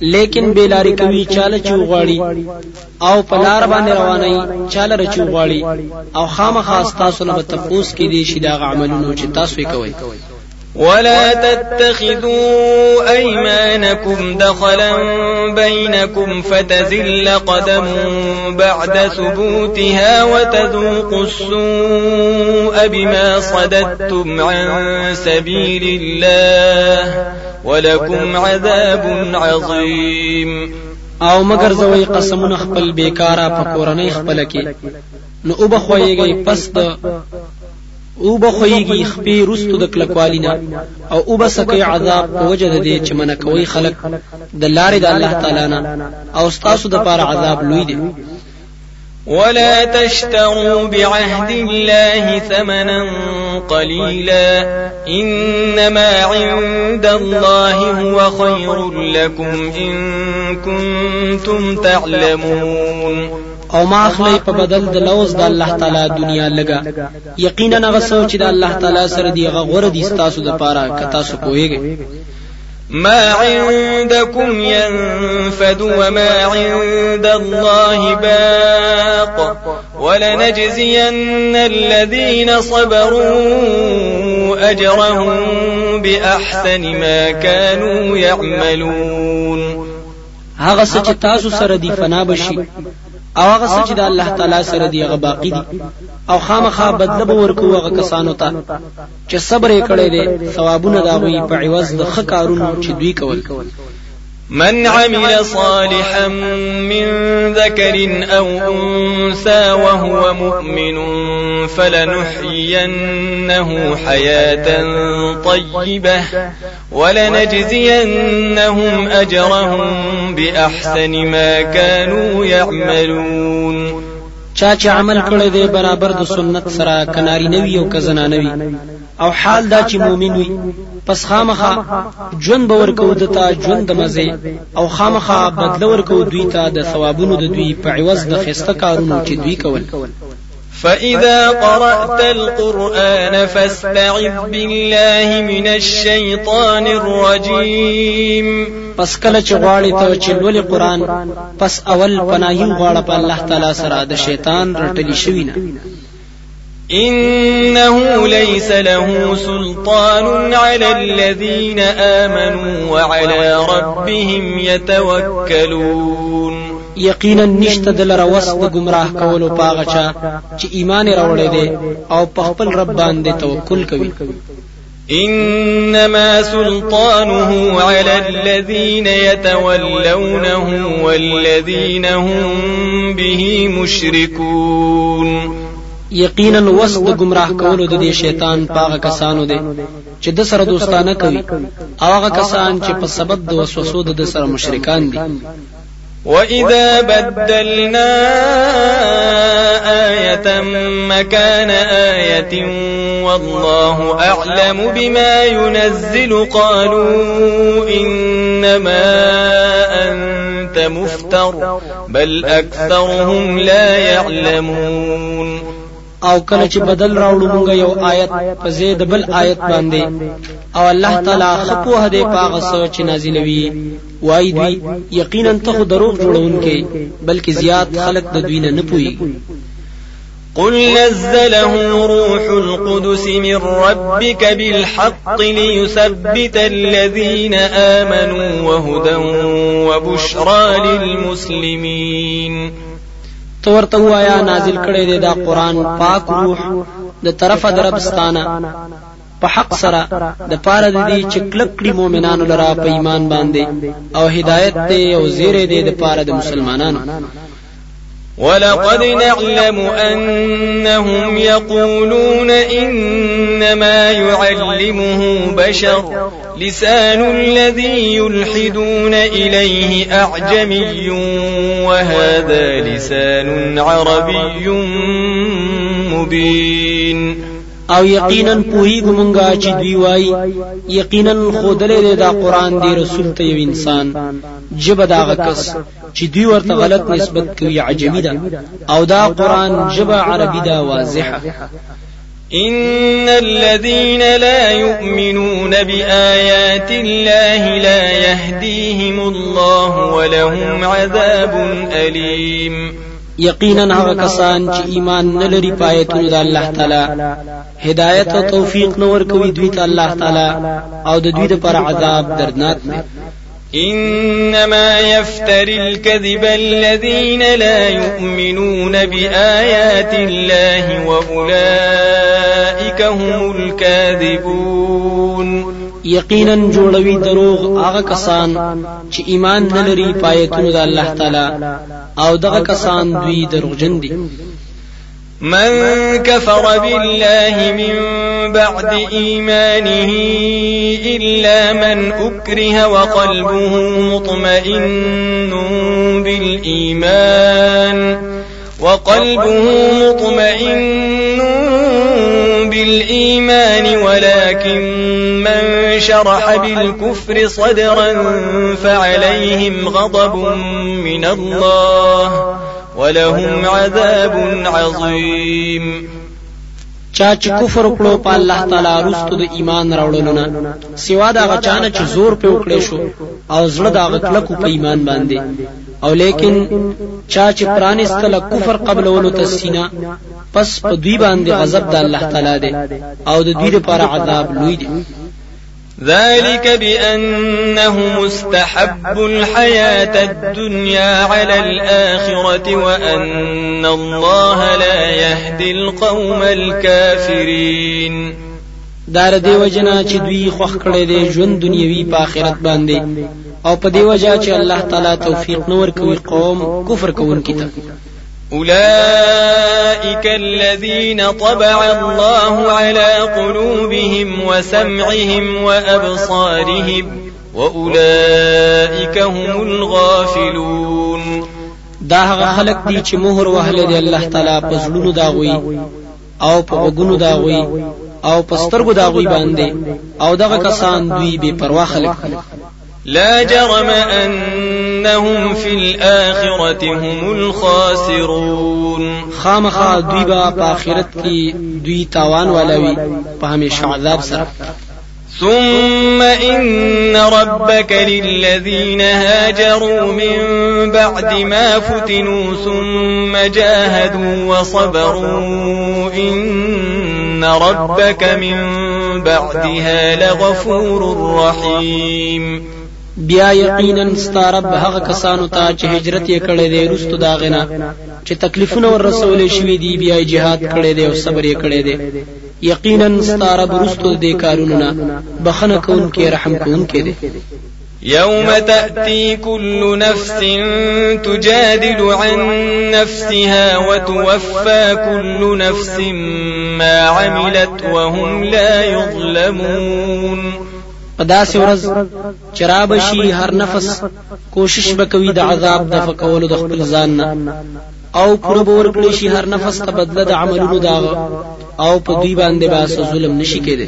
لیکن بیلاری کوي چاله چوغاړي او په لار باندې رواني چاله رچوغاړي او خامخا تاسو نه تفوس کې دي شي دا عملونو چې تاسو کوي ولا تتخذوا أيمانكم دخلا بينكم فتزل قدم بعد ثبوتها وتذوقوا السوء بما صددتم عن سبيل الله ولكم عذاب عظيم. أو مگر زوی قسمونه خپل بیکاره په کورنۍ نو أو بخویږي پس د او بخویږي خپې رستو د کلکوالینا او او بسکه عذاب په وجه د چې من کوي خلق د لارې د الله تعالی نه. او ستاسو د پاره عذاب لوی دی. ولا تشتروا بعهد الله ثمنا قليلا إنما عند الله هو خير لكم إن كنتم تعلمون او ما اخلی په بدل د لوز د الله تعالی دنیا لگا. یقینا هغه سوچ د الله تعالی سره دی هغه غوړه دي تاسو د پاره ک تاسو پوهیږئ. ما عندكم ينفد وما عند الله باق. ولنجزين الذين صبروا أجرهم بأحسن ما كانوا يعملون. هغه څه تاسو سره دی فنا بشي او هغه چې د الله تعالی سره دی هغه باقی دي. او خامخا بدله به ورکو هغه کسانو ته چې صبر یې کړی دی ثوابونه دا غوي په عوض د ښه کارونو چې دوی کول من عمل صالحا من ذكر أو أنثى وهو مؤمن فلنحيينه حياة طيبة ولنجزينهم أجرهم بأحسن ما كانوا يعملون. چا چې عمل کړی دی برابر د سنت سره کناری نوی أو کزنا نوی. او حال دا چې مؤمن وي. پس خامخا ژوند به ورکو دتا ژوند د مزه او خامخا بدل ورکو دوی ته د ثوابونو د دوی په عوض د خسته کارونو چې دوی کول. فإذا قرأت القرآن فاستعذ بالله من الشيطان الرجيم پس کله چې غواړې ته چې لولې قرآن پس اول پناهي غواړه په الله تعالی سره د شیطان رټلی شوی نه إنه ليس له سلطان على الذين آمنوا وعلى ربهم يتوكلون. یقینا نشته د لره وس د گمراه کولو پاغه چا چې ایمان راوړی دی أو په خپل رب باندې توکل کوي. إنما سلطانه على الذين يتولونه والذين هم به مشركون. یقینا وس د گمراه کولو د دې شیطان پاغه کسانو دی چې د سره دوستانه کوي. او هغه کسان چې په سبب د وسوسو د سره مشرکان دي. وإذا بدلنا آية مكان آية والله أعلم بما ينزل قالوا إنما أنت مفتر بل أكثرهم لا يعلمون او کله چې بدل راوړو مونږ یو آیت په زید بل آیت باندې. او الله تعالی خپو هده پاغه سو چې نازلوي. وای دوی یقینا ته دروغ جوړونکې بلکې زیات خلق د دوی نه پوي قل نزله روح القدس من ربك بالحق ليثبت الذين آمنوا وهدى وبشرى للمسلمين تو ورته وایا نازل کړي دی دا قران پاک روح د طرفه دربستانه په حق سره د پاره د دې چې کلک کړي مؤمنانو لرا په ایمان باندې. او هدایت دی او زیره دی د پاره د مسلمانانو ولقد نعلم أنهم يقولون إنما يعلمه بشر. لسان الذي يلحدون إليه أعجمي وهذا لسان عربي مبين. أو یقینا پوهیږو مونږه چې دوی وای؟ یقینا خودلې دا قرآن دی رسول ته یو انسان. جبه دا کس چې دوی ورته غلط نسبت کوي عجمی ده أو دا قرآن جبه عربي ده واضحه إن الذين لا يؤمنون بآيات الله لا يهديهم الله ولهم عذاب أليم. یقینا هغه کسان چې ایمان نه لري پایتونو د الله تعالی. هدایت أو توفیق نور کوي دوی ته الله تعالی. أو د دوی لپاره عذاب دردناک دی. إنما يفتري الكذب الذين لا يؤمنون بآيات الله وأولئك هم الكاذبون. یقینا جوړوي دروغ هغه کسان چې ایمان نه لري پایتونو د الله تعالی أو دغه کسان دوی دروغجن دي من كفر بالله من بعد إيمانه إلا من أكره وقلبه مطمئن بالإيمان وقلبه مطمئن بالإيمان ولكن من شرح بالكفر صدرا فعليهم غضب من الله ولهم عذاب عظيم چا چې کفر وکړو په الله تعالی رستو د ایمان راوړلو نه سوا دا غچانه چې زور په وکړې شو او زړه دا غکلکو په ایمان باندې او لیکن چا چې پرانستله کفر قبلولو تسینا. پس په دوی باندې غضب د الله تعالی دی او د دوی لپاره عذاب لوی دی ذلك بأنه مستحب الحياة الدنيا على الآخرة وأن الله لا يهدي القوم الكافرين. دار دی وجنا چې دوی خوخ کړي دي ژوند دنیوي په آخرت باندې. او په دی وجہ چې الله تعالی توفیق نور کوي قوم کفر کوونکي ته أولئك الذين طبع الله على قلوبهم وسمعهم وأبصارهم وأولئك هم الغافلون. دا هغه خلق دي چې مهر وهله دي الله تعالی په زړونو داغوي أو په وګونو داغوي أو په سترګو داغوي باندې. أو دغه کسان دوی بے پروا خلق لا جرم أنهم في الآخرة هم الخاسرون. خامخا دوی با په آخرت کې دوی تاوان ولوي په همیشه عذاب سره. ثم إن ربك للذين هاجروا من بعد ما فتنوا ثم جاهدوا وصبروا. إن ربك من بعدها لغفور رحيم. بیا یقینا ستارب هغه کسانو ته چې هجرت یې کړی دی رستو داغنه چې تکلیفونه ور رسولې شوې دي بیا جهاد کړی دی او صبر یې کړی دی. یقینا ستارب رستو دې کارونو نه بخنه کوونکې رحم کوونکې دی. يوم تأتي كل نفس تجادل عن نفسها وتوفى كل نفس ما عملت وهم لا يظلمون په داسې ورځ چې رابشي هر نفس کوشش وکوي د عذاب د فکولو د خپل ځان نه. او پوره به ورکړي شي هر نفس ته بدله د عملونو داغه. او په دوی باندې به ظلم نشي کېده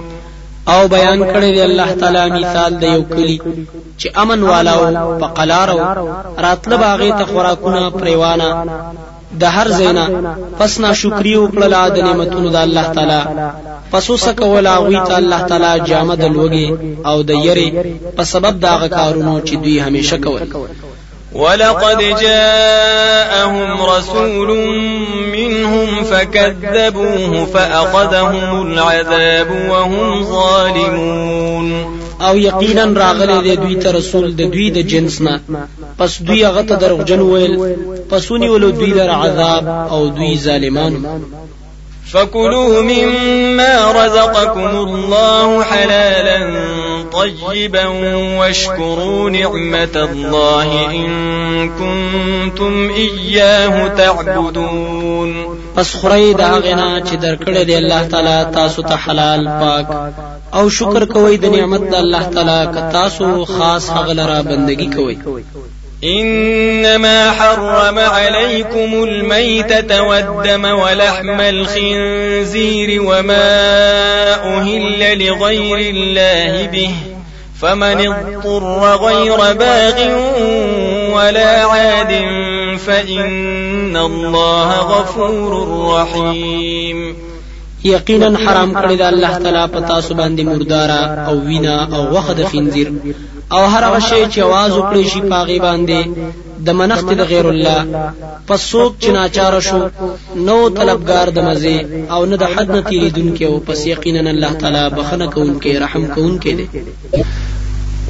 او بیان کړی دی الله تعالی مثال د یو کلی چې امن والاو په قلارو راتله باغې ته خوراکونه پریوانا د هر زینا پس نا شکری وکړه د نعمتونو د الله تعالی. پس وسکه ولا غوی ته الله تعالی جامه د لوګي او د یری په سبب داغه کارونو چې دوی همیشه کول. ولقد جاءهم رسول منهم فكذبوه فأخذهم العذاب وهم ظالمون. أو یقینا راغلی دی دوی ته رسول د دوی د جنس نه. پس دوی هغه ته دروغجن ویل پس ونیول دوی در عذاب أو دوی ظالمان. فكلوا مما رزقكم الله حلالا طيبا واشكروا نعمة الله إن كنتم إياه تعبدون. پس خوري دا غنا چې درکړه دی الله تعالی تاسو ته حلال پاک. أو شکر کوئ د نعمت د الله تعالی ک تاسو خاص هغه لرا بندگی کوئ. إنما حرم عليكم الميتة والدم ولحم الخنزير وما أهل لغير الله به فمن اضطر غير باغ ولا عاد فإن الله غفور رحيم. یقینا حرام کړی د الله تعالی په تاسو مردارا أو وینا أو وخت د خنزیر او هر هغه شی چې आवाज وکړي شي پاغي باندې د منښت د غیر الله پس څوک چې ناچار شو نو طلبگار د مزه او نه د حد نه تیریدونکو او پس یقینا الله تعالی بخنه کوونکې رحم کوونکې دی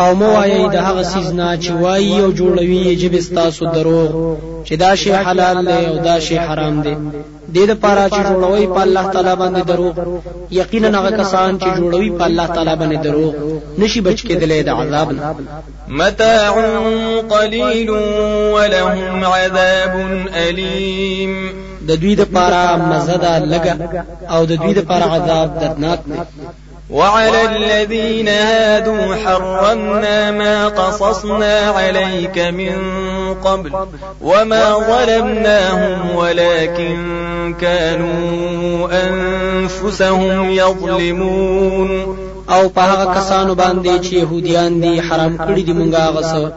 او مو وایي د هغه سیز نه چې وایي او جوړوي چې بستاسو دروغ چې دا شی حلال دی او دا شی حرام دی. د دې لپاره چې جوړوي په الله تعالی باندې دروغ. یقینا هغه کسان چې جوړوي په الله تعالی باندې دروغ نشي بچ کېدلې د عذاب. نه متاع قليل ولهم عذاب أليم. د دوی د پاره مزه ده لګه او د دوی د پاره عذاب دردناک دی وعلى الذين هادوا حرمنا ما قصصنا عليك من قبل وما ظلمناهم ولكن كانوا أنفسهم يظلمون. او په هغه کسانو باندې چې يهوديان دي حرام کړی دي مونږه غسه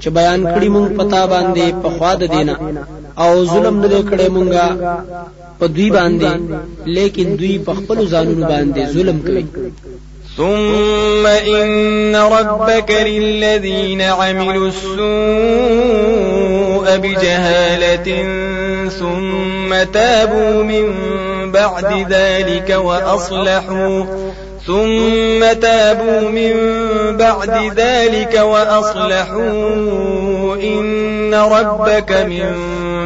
چې بیان کړی مونږ پتا باندې په خوا د دینه. او ظلم نه کړی مونږه په دوی باندې لیکن دوی په خپل ځانونو باندې ظلم کوي. ثم إن ربك للذين عملوا السوء بجهالة ثم تابوا من بعد ذلك وأصلحوا ثم تابوا من بعد ذلك وأصلحوا إن ربك من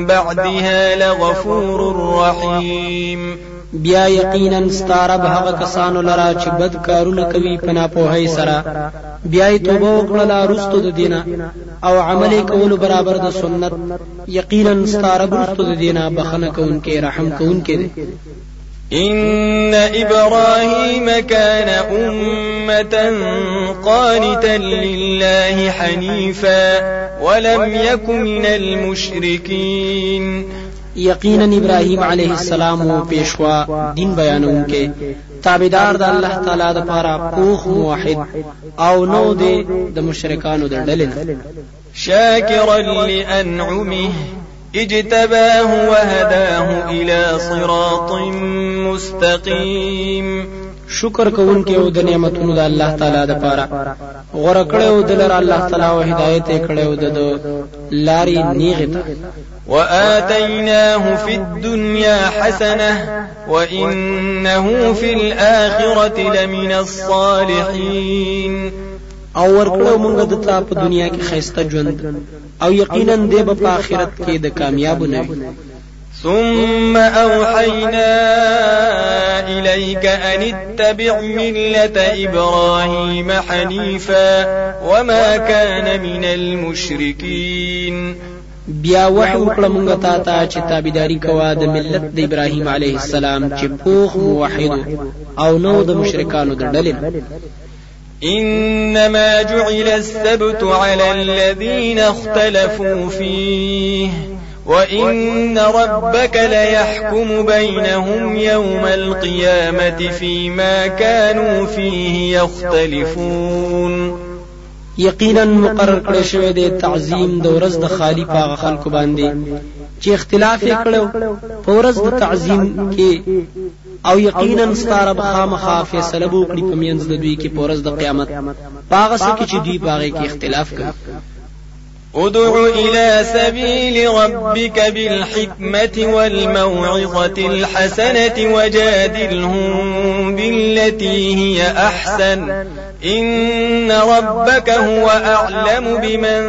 بعدها لغفور رحيم. بیا یقینا ستارب هغه کسانو لرا چې بد کارونه کوي په ناپوهۍ سره. بیا یې توبه وکړه رستو د دینه او عمل کول برابر د سنت. یقینا ستارب رستو د دینه بخنه کوونکې رحم کوونکې دی إن إبراهيم كان أمة قانتا لله حنيفا ولم يك من المشركين. یقینا ابراهیم علیه السلام أو پیشوا دین بیانونکې تابعدار د الله تعالی د پاره پوخ موحد أو نو د مشرکانو د ډلې شاكرا لأنعمه. اجتباه وهداه إلى صراط مستقيم. شکر کوونکی أو د نعمتونو د الله تعالی د پاره. غره کړو د لر الله تعالی أو هدایت کړو د لاري نیغه وآتيناه في الدنيا حسنة وإنه في الآخرة لمن الصالحين. او ورکړو مونږ د تا په دنیا کې خیسته ژوند او یقینا دې په آخرت کې د کامیاب نه ثم أوحينا إليك أن اتبع ملة إبراهيم حنيفا وما كان من المشركين بیا وحی وکړه مونږ ته ته چې تابعداري کوه د ملت د ابراهیم علیه السلام چې پوخ موحد او نو د مشرکانو د ډلې إنما جعل السبت على الذين اختلفوا فيه وإن ربك ليحكم بينهم يوم القيامة فيما كانوا فيه يختلفون. یقینا مقرر کړی شوی دی تعظیم د ورځ د خالی پاغه خلکو باندې چې اختلاف یې کړو په ورځ د تعظیم کې أو یقینا ستاره بخامخا فیصله وکړي په منځ د دوی کې په ورځ د قیامت. پاغه سکه چې دوی پاغه کې اختلاف کوي. ادع إلى سبيل ربك بالحكمة والموعظة الحسنة وجادلهم بالتي هي أحسن. إن ربك هو أعلم بمن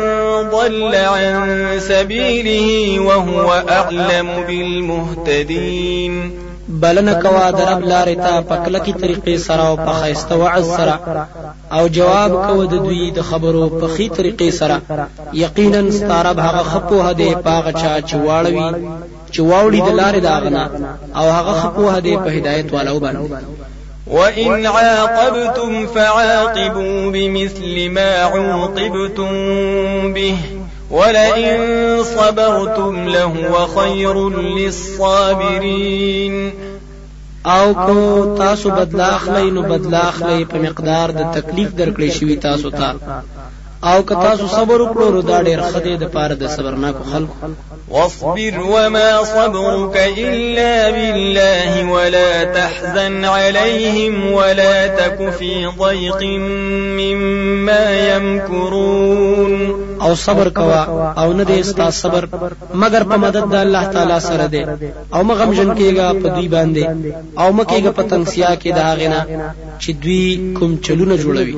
ضل عن سبيله وهو أعلم بالمهتدين. بلنه کوا د رب لارې ته په کلکی طریقې سره او په خیسته وعظ سره. او جواب کو د دوی د خبرو په خي طریقې سره. یقینا ستارب هغه خپو هده پاغه چا چې واړوي چې واوړي د لارې داغنا او هغه خپو هده په هدایت والو باندې. وإن عاقبتم فعاقبوا بمثل ما عوقبتم به ولئن صبرتم لهو خير للصابرين. او کو تاسو بدلا اخلی نو بدلا اخلی په مقدار د تکلیف درکړې شوی تاسو ته او که تاسو صبر وکړو نو دا ډېر خدای د پاره د صبرناکو خلکو. واصبر وما صبرك إلا بالله ولا تحزن عليهم ولا تك في ضيق مما يمكرون. او صبر کوا او نه دې استا صبر مگر په مدد د الله تعالی سره دی. او مغم جن کېګا په دوی باندې او مکیګا په تنگسیا کې دا غنا چې دوی کوم چلونه جوړوي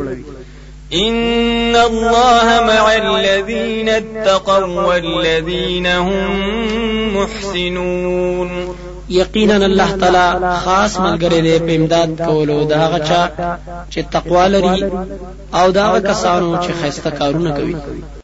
إن الله مع الذين اتقوا والذين هم محسنون یقینا الله تعالی خاص ملګری دی په امداد کولو دا هغه چا چې تقوا لري او دا هغه کسانو چې خیسته کارونه کوي